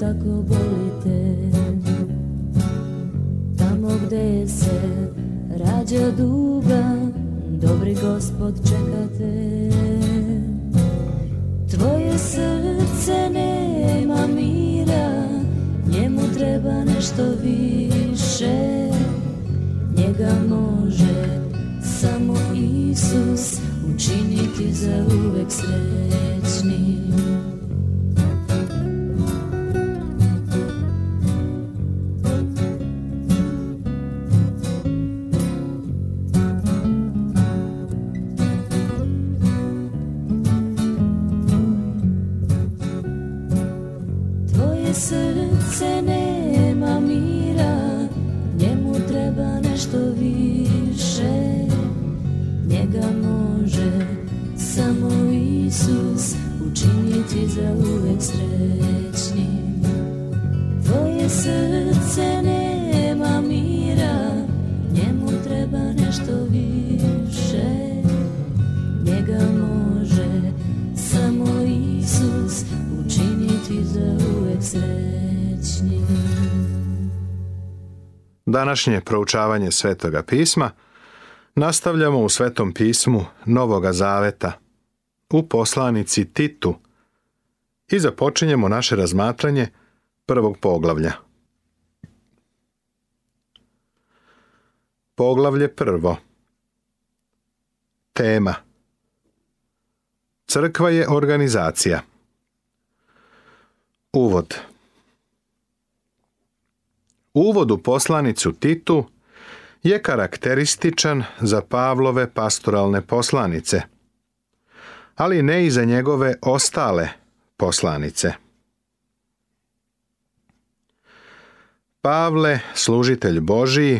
tako bolite Tamo gde se rađa duga Dobri gospod čekate Tvoje srce nema mira Njemu treba nešto više Njega može samo Isus Učiniti za uvek srećnim Za uvek srećnim Tvoje srce nema mira Njemu treba nešto više Njega može samo Isus Učiniti uvek srećnim Današnje proučavanje Svetoga pisma nastavljamo u Svetom pismu Novoga Zaveta u poslanici Titu i započinjemo naše razmatranje prvog poglavlja. Poglavlje prvo Tema Crkva je organizacija Uvod Uvod u poslanicu Titu je karakterističan za Pavlove pastoralne poslanice, ali ne i za njegove ostale – poslanice. Pavle, služitelj Božiji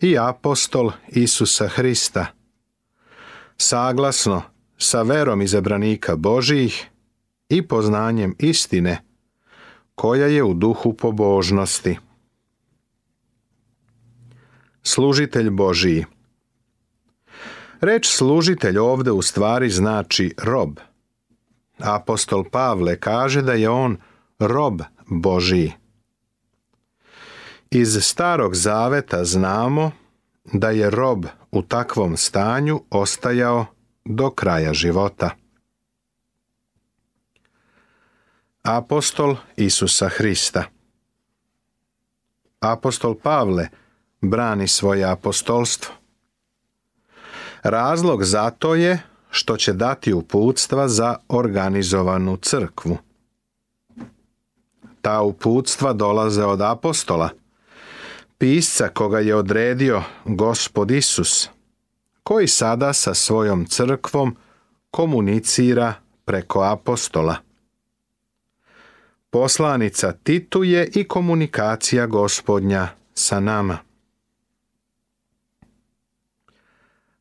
i apostol Isusa Hrista, saglasno sa verom izabranika Božijih i poznanjem istine, koja je u duhu pobožnosti. Služitelj Božiji Reč služitelj ovde u stvari znači rob – Apostol Pavle kaže da je on rob Božiji. Iz starog zaveta znamo da je rob u takvom stanju ostajao do kraja života. Apostol Isusa Hrista Apostol Pavle brani svoje apostolstvo. Razlog za to je što će dati uputstva za organizovanu crkvu. Ta uputstva dolaze od apostola, pisca koga je odredio gospod Isus, koji sada sa svojom crkvom komunicira preko apostola. Poslanica tituje i komunikacija gospodnja sa nama.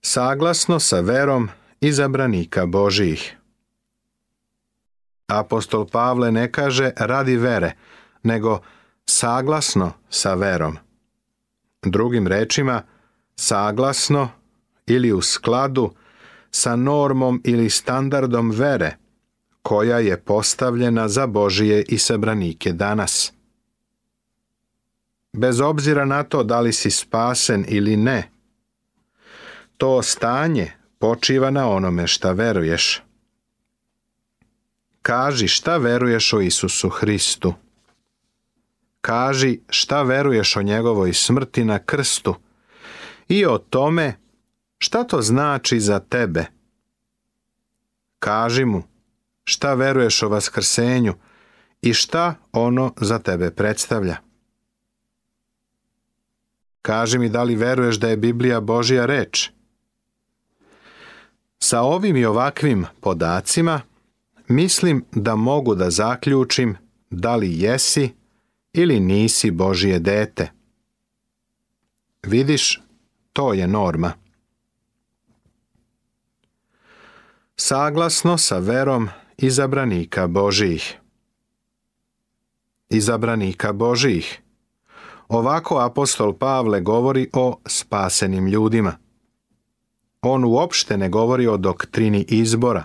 Saglasno sa verom izabranika Božijih. Apostol Pavle ne kaže radi vere, nego saglasno sa verom. Drugim rečima, saglasno ili u skladu sa normom ili standardom vere, koja je postavljena za Božije i sabranike danas. Bez obzira na to da li si spasen ili ne, to stanje počiva na onome šta veruješ. Kaži šta veruješ o Isusu Hristu. Kaži šta veruješ o njegovoj smrti na krstu i o tome šta to znači za tebe. Kaži mu šta veruješ o vaskrsenju i šta ono za tebe predstavlja. Kaži mi da li veruješ da je Biblija Božja reč sa ovim i ovakvim podacima mislim da mogu da zaključim da li jesi ili nisi Božije dete. Vidiš, to je norma. Saglasno sa verom izabranika Božijih. Izabranika Božijih. Ovako apostol Pavle govori o spasenim ljudima on uopšte ne govori o doktrini izbora.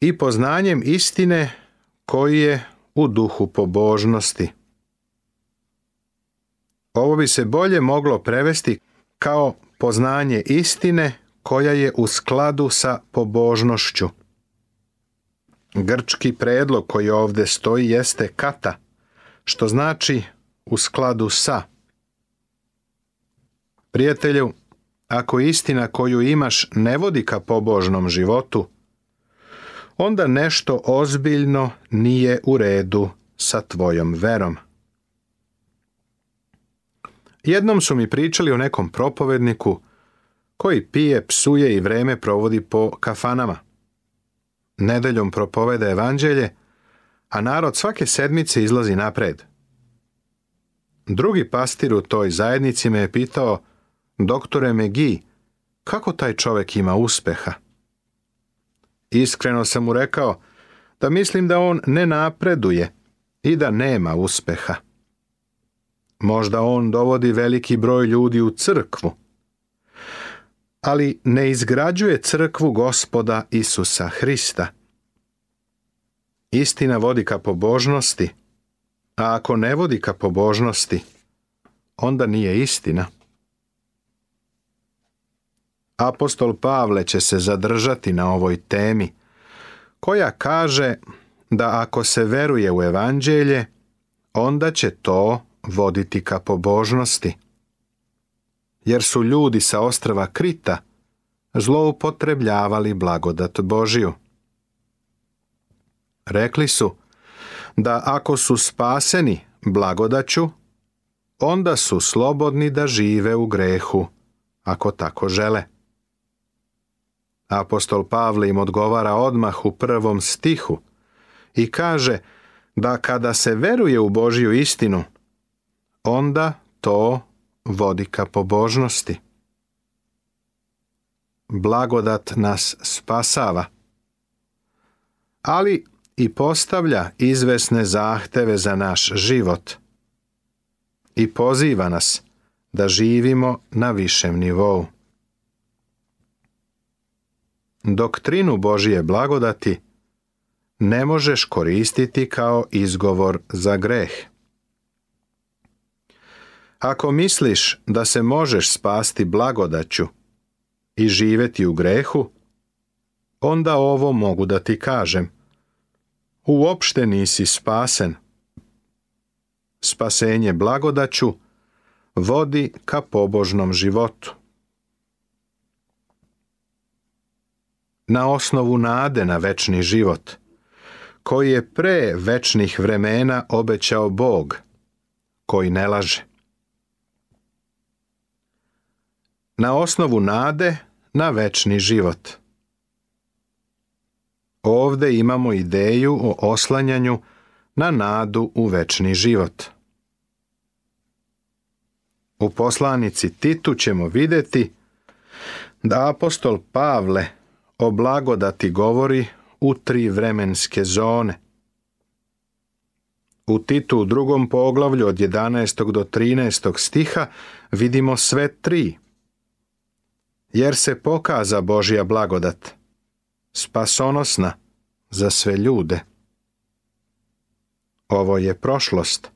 I poznanjem istine koji je u duhu pobožnosti. Ovo bi se bolje moglo prevesti kao poznanje istine koja je u skladu sa pobožnošću. Grčki predlog koji ovdje stoji jeste kata, što znači u skladu sa. Prijatelju, ako istina koju imaš ne vodi ka pobožnom životu, onda nešto ozbiljno nije u redu sa tvojom verom. Jednom su mi pričali o nekom propovedniku koji pije, psuje i vreme provodi po kafanama. Nedeljom propoveda evanđelje, a narod svake sedmice izlazi napred. Drugi pastir u toj zajednici me je pitao, doktore Megi, kako taj čovjek ima uspeha? Iskreno sam mu rekao da mislim da on ne napreduje i da nema uspeha. Možda on dovodi veliki broj ljudi u crkvu, ali ne izgrađuje crkvu gospoda Isusa Hrista. Istina vodi ka pobožnosti, a ako ne vodi ka pobožnosti, onda nije istina. Apostol Pavle će se zadržati na ovoj temi, koja kaže da ako se veruje u evanđelje, onda će to voditi ka pobožnosti. Jer su ljudi sa ostrava Krita zloupotrebljavali blagodat Božiju. Rekli su, da ako su spaseni blagodaću, onda su slobodni da žive u grehu, ako tako žele. Apostol Pavle im odgovara odmah u prvom stihu i kaže da kada se veruje u Božju istinu, onda to vodi ka pobožnosti. Blagodat nas spasava. Ali i postavlja izvesne zahteve za naš život i poziva nas da živimo na višem nivou. Doktrinu Božije blagodati ne možeš koristiti kao izgovor za greh. Ako misliš da se možeš spasti blagodaću i živjeti u grehu, onda ovo mogu da ti kažem uopšte nisi spasen. Spasenje blagodaću vodi ka pobožnom životu. Na osnovu nade na večni život, koji je pre večnih vremena obećao Bog, koji ne laže. Na osnovu nade na večni život. Ovde imamo ideju o oslanjanju na nadu u večni život. U poslanici Titu ćemo vidjeti da apostol Pavle o blagodati govori u tri vremenske zone. U Titu u drugom poglavlju od 11. do 13. stiha vidimo sve tri, jer se pokaza Božja blagodat – spasonosna za sve ljude. Ovo je prošlost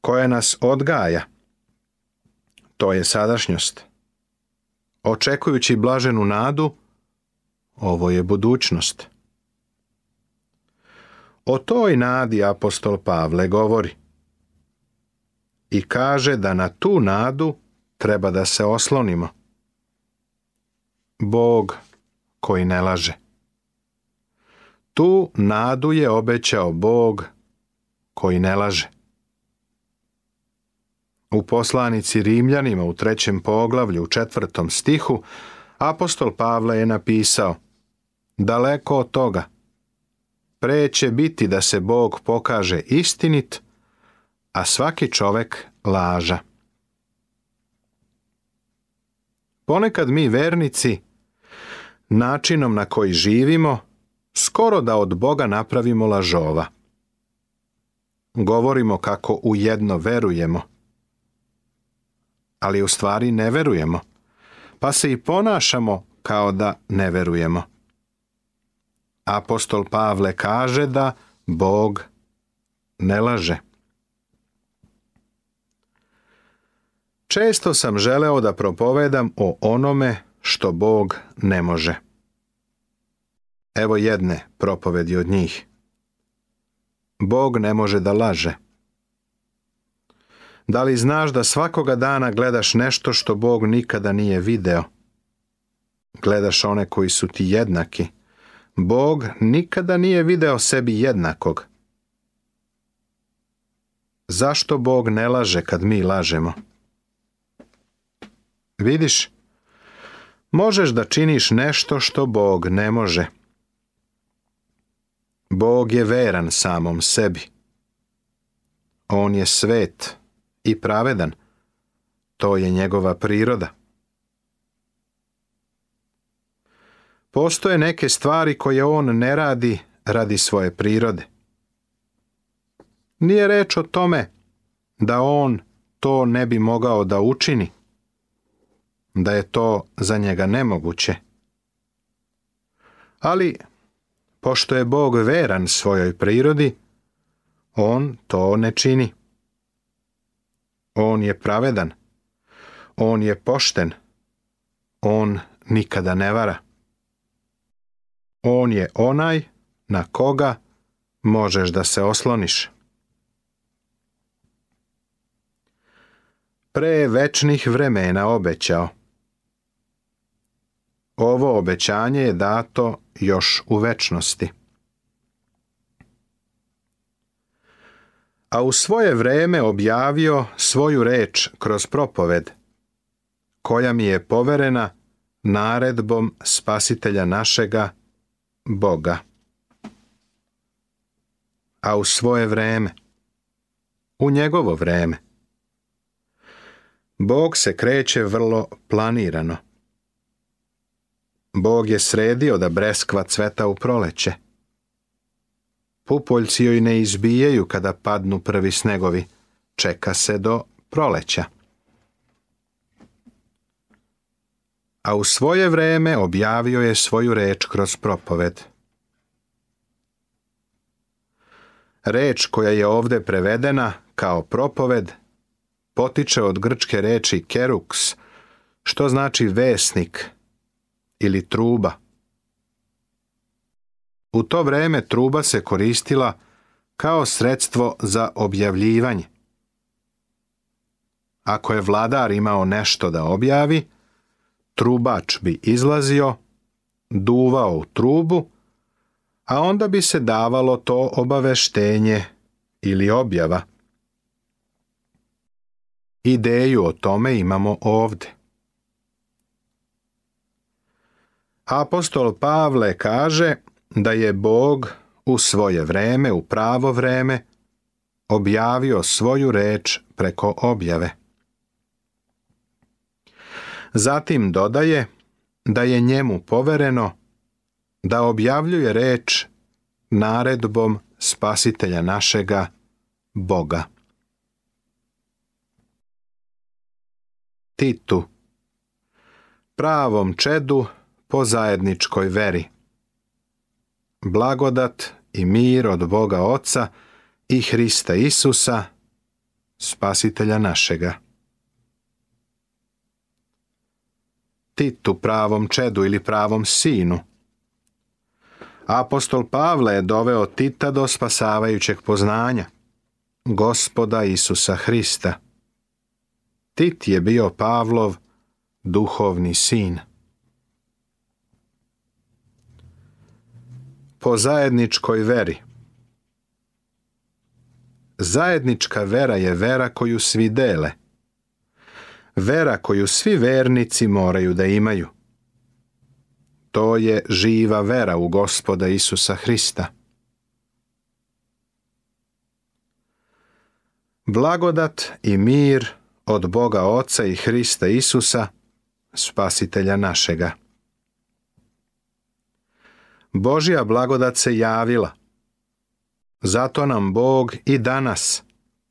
koja nas odgaja. To je sadašnjost. Očekujući blaženu nadu, ovo je budućnost. O toj nadi apostol Pavle govori i kaže da na tu nadu treba da se oslonimo. Bog koji ne laže. Tu nadu je obećao Bog koji ne laže. U poslanici Rimljanima u trećem poglavlju u četvrtom stihu apostol Pavle je napisao Daleko od toga, preće biti da se Bog pokaže istinit, a svaki čovek laža. Ponekad mi vernici načinom na koji živimo, skoro da od Boga napravimo lažova. Govorimo kako u jedno verujemo, ali u stvari ne verujemo, pa se i ponašamo kao da ne verujemo. Apostol Pavle kaže da Bog ne laže. Često sam želeo da propovedam o onome što Bog ne može. Evo jedne propovedi od njih. Bog ne može da laže. Da li znaš da svakoga dana gledaš nešto što Bog nikada nije video? Gledaš one koji su ti jednaki. Bog nikada nije video sebi jednakog. Zašto Bog ne laže kad mi lažemo? Vidiš, možeš da činiš nešto što Bog ne može. Bog je veran samom sebi. On je svet i pravedan. To je njegova priroda. Postoje neke stvari koje on ne radi radi svoje prirode. Nije reč o tome da on to ne bi mogao da učini da je to za njega nemoguće. Ali, pošto je Bog veran svojoj prirodi, on to ne čini. On je pravedan. On je pošten. On nikada ne vara. On je onaj na koga možeš da se osloniš. Pre večnih vremena obećao ovo obećanje je dato još u večnosti. A u svoje vreme objavio svoju reč kroz propoved, koja mi je poverena naredbom spasitelja našega, Boga. A u svoje vreme, u njegovo vreme, Bog se kreće vrlo planirano. Bog je sredio da breskva cveta u proleće. Pupoljci joj ne izbijaju kada padnu prvi snegovi. Čeka se do proleća. A u svoje vreme objavio je svoju reč kroz propoved. Reč koja je ovdje prevedena kao propoved potiče od grčke reči keruks, što znači vesnik, ili truba. U to vreme truba se koristila kao sredstvo za objavljivanje. Ako je vladar imao nešto da objavi, trubač bi izlazio, duvao u trubu, a onda bi se davalo to obaveštenje ili objava. Ideju o tome imamo ovdje. Apostol Pavle kaže da je Bog u svoje vreme, u pravo vreme, objavio svoju reč preko objave. Zatim dodaje da je njemu povereno da objavljuje reč naredbom spasitelja našega Boga. Titu Pravom čedu po zajedničkoj veri. Blagodat i mir od Boga Oca i Hrista Isusa, spasitelja našega. Titu pravom čedu ili pravom sinu. Apostol Pavle je doveo Tita do spasavajućeg poznanja, gospoda Isusa Hrista. Tit je bio Pavlov duhovni sin. po zajedničkoj veri. Zajednička vera je vera koju svi dele. Vera koju svi vernici moraju da imaju. To je živa vera u gospoda Isusa Hrista. Blagodat i mir od Boga Oca i Hrista Isusa, spasitelja našega. Božja blagodat se javila. Zato nam Bog i danas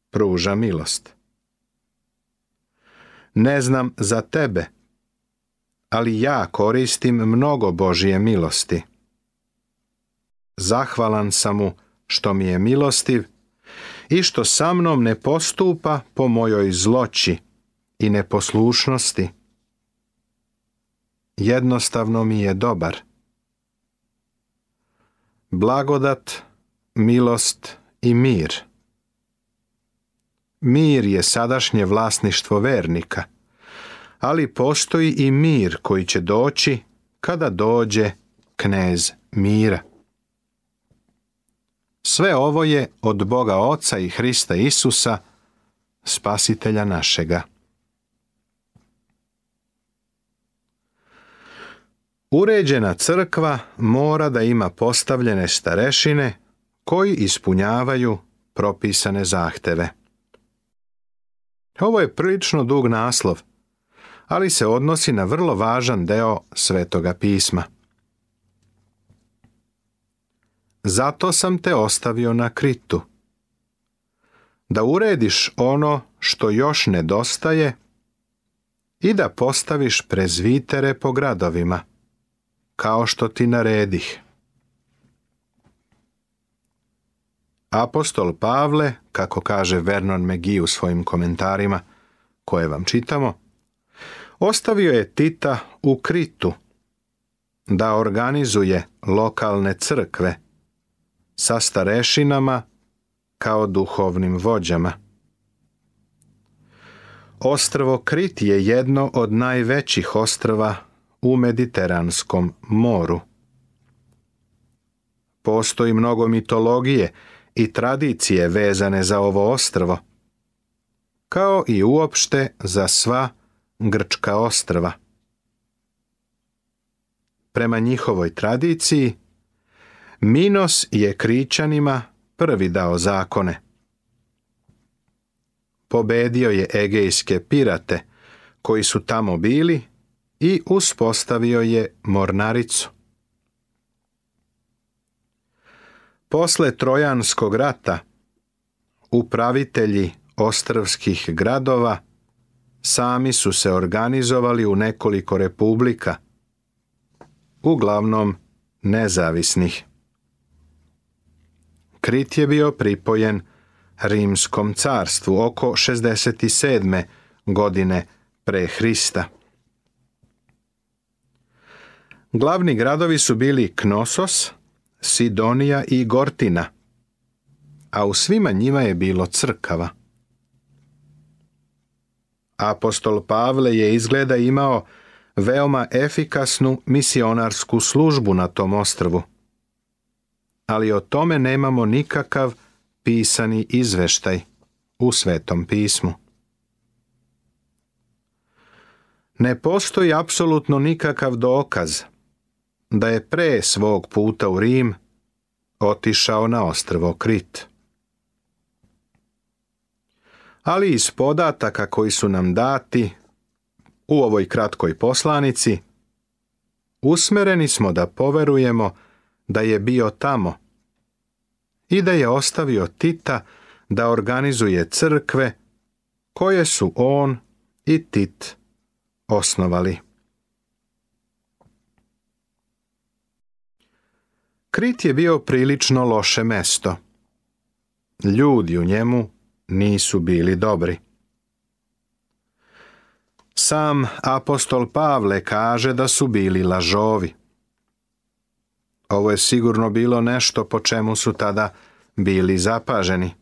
pruža milost. Ne znam za tebe, ali ja koristim mnogo Božije milosti. Zahvalan sam mu što mi je milostiv i što sa mnom ne postupa po mojoj zloći i neposlušnosti. Jednostavno mi je dobar blagodat, milost i mir. Mir je sadašnje vlasništvo vernika, ali postoji i mir koji će doći kada dođe knez mira. Sve ovo je od Boga Oca i Hrista Isusa, spasitelja našega. Uređena crkva mora da ima postavljene starešine koji ispunjavaju propisane zahteve. Ovo je prilično dug naslov, ali se odnosi na vrlo važan deo Svetoga pisma. Zato sam te ostavio na Kritu. Da urediš ono što još nedostaje i da postaviš prezvitere po gradovima kao što ti naredih. Apostol Pavle, kako kaže Vernon McGee u svojim komentarima koje vam čitamo, ostavio je Tita u Kritu da organizuje lokalne crkve sa starešinama kao duhovnim vođama. Ostrvo Krit je jedno od najvećih ostrva u Mediteranskom moru. Postoji mnogo mitologije i tradicije vezane za ovo ostrvo, kao i uopšte za sva grčka ostrva. Prema njihovoj tradiciji, Minos je kričanima prvi dao zakone. Pobedio je egejske pirate koji su tamo bili i uspostavio je mornaricu. Posle Trojanskog rata upravitelji ostrvskih gradova sami su se organizovali u nekoliko republika, uglavnom nezavisnih. Krit je bio pripojen Rimskom carstvu oko 67. godine pre Hrista. Glavni gradovi su bili Knosos, Sidonija i Gortina, a u svima njima je bilo crkava. Apostol Pavle je izgleda imao veoma efikasnu misionarsku službu na tom ostrvu. Ali o tome nemamo nikakav pisani izveštaj u Svetom pismu. Ne postoji apsolutno nikakav dokaz – da je pre svog puta u Rim otišao na ostrvo Krit. Ali iz podataka koji su nam dati u ovoj kratkoj poslanici, usmereni smo da poverujemo da je bio tamo i da je ostavio Tita da organizuje crkve koje su on i Tit osnovali. Krit je bio prilično loše mesto. Ljudi u njemu nisu bili dobri. Sam apostol Pavle kaže da su bili lažovi. Ovo je sigurno bilo nešto po čemu su tada bili zapaženi.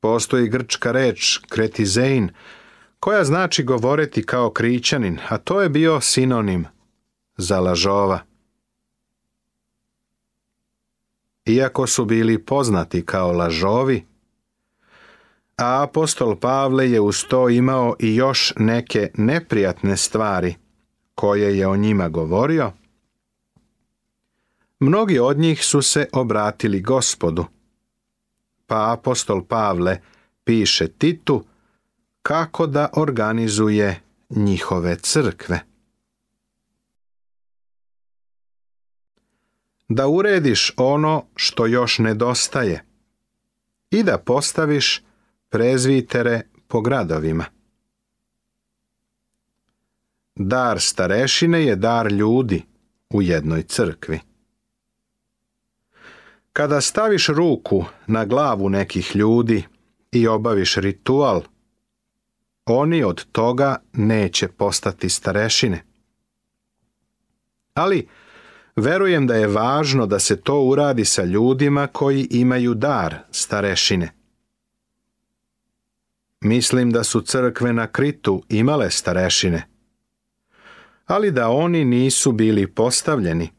Postoji grčka reč kretizein koja znači govoriti kao krićanin, a to je bio sinonim za lažova. iako su bili poznati kao lažovi, a apostol Pavle je uz to imao i još neke neprijatne stvari koje je o njima govorio, mnogi od njih su se obratili gospodu. Pa apostol Pavle piše Titu kako da organizuje njihove crkve. da urediš ono što još nedostaje i da postaviš prezvitere po gradovima. Dar starešine je dar ljudi u jednoj crkvi. Kada staviš ruku na glavu nekih ljudi i obaviš ritual, oni od toga neće postati starešine. Ali Verujem da je važno da se to uradi sa ljudima koji imaju dar starešine. Mislim da su crkve na Kritu imale starešine, ali da oni nisu bili postavljeni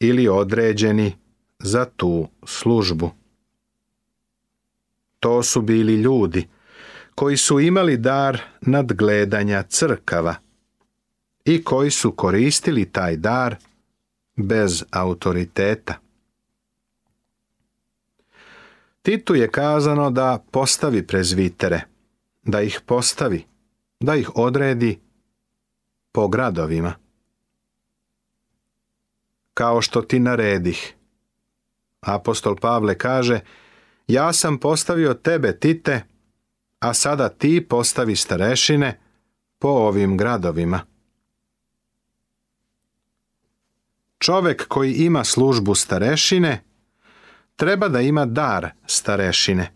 ili određeni za tu službu. To su bili ljudi koji su imali dar nadgledanja crkava i koji su koristili taj dar bez autoriteta. Titu je kazano da postavi prezvitere, da ih postavi, da ih odredi po gradovima. Kao što ti naredih. Apostol Pavle kaže, ja sam postavio tebe, Tite, a sada ti postavi starešine po ovim gradovima. Čovek koji ima službu starešine treba da ima dar starešine.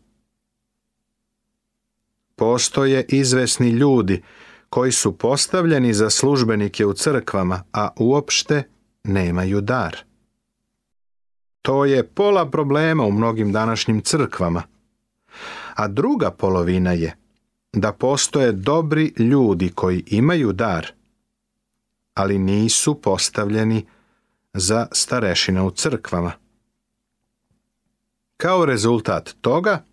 Postoje izvesni ljudi koji su postavljeni za službenike u crkvama, a uopšte nemaju dar. To je pola problema u mnogim današnjim crkvama. A druga polovina je da postoje dobri ljudi koji imaju dar, ali nisu postavljeni za Starešine u crkvama. Kao rezultat toga,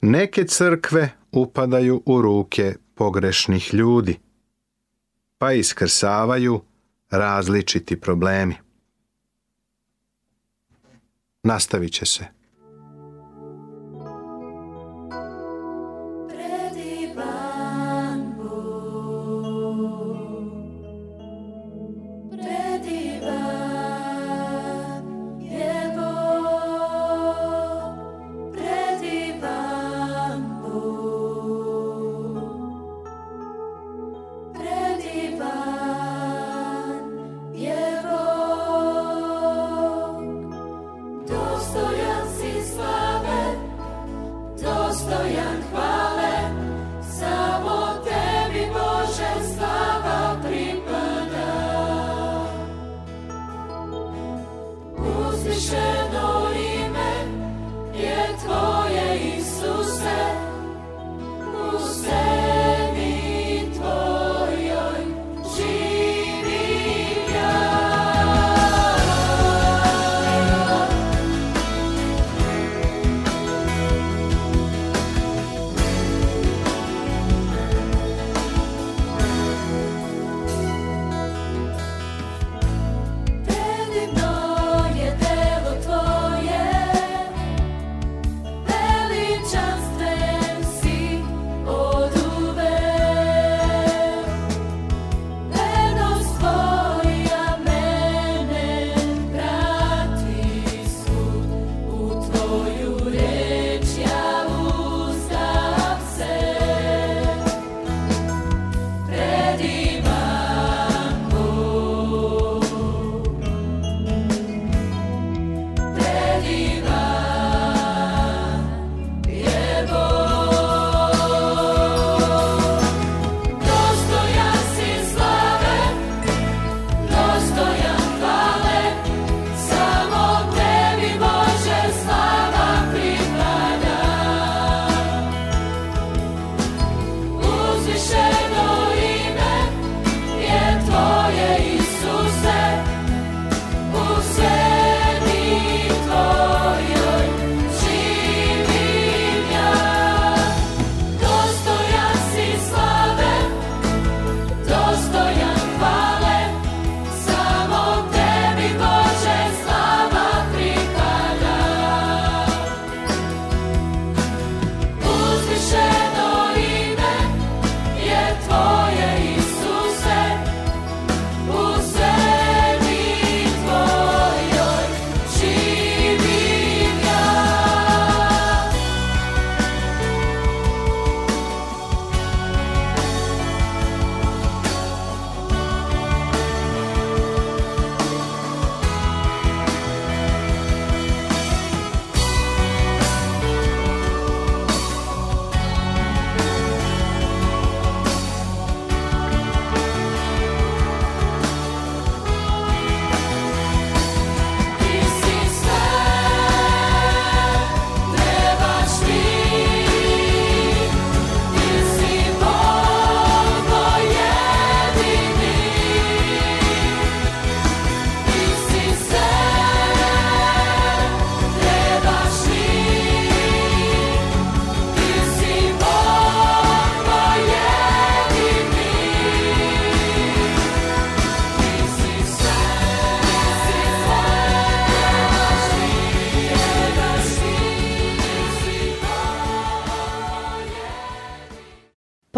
neke crkve upadaju u ruke pogrešnih ljudi, pa iskrsavaju različiti problemi. Nastavit će se.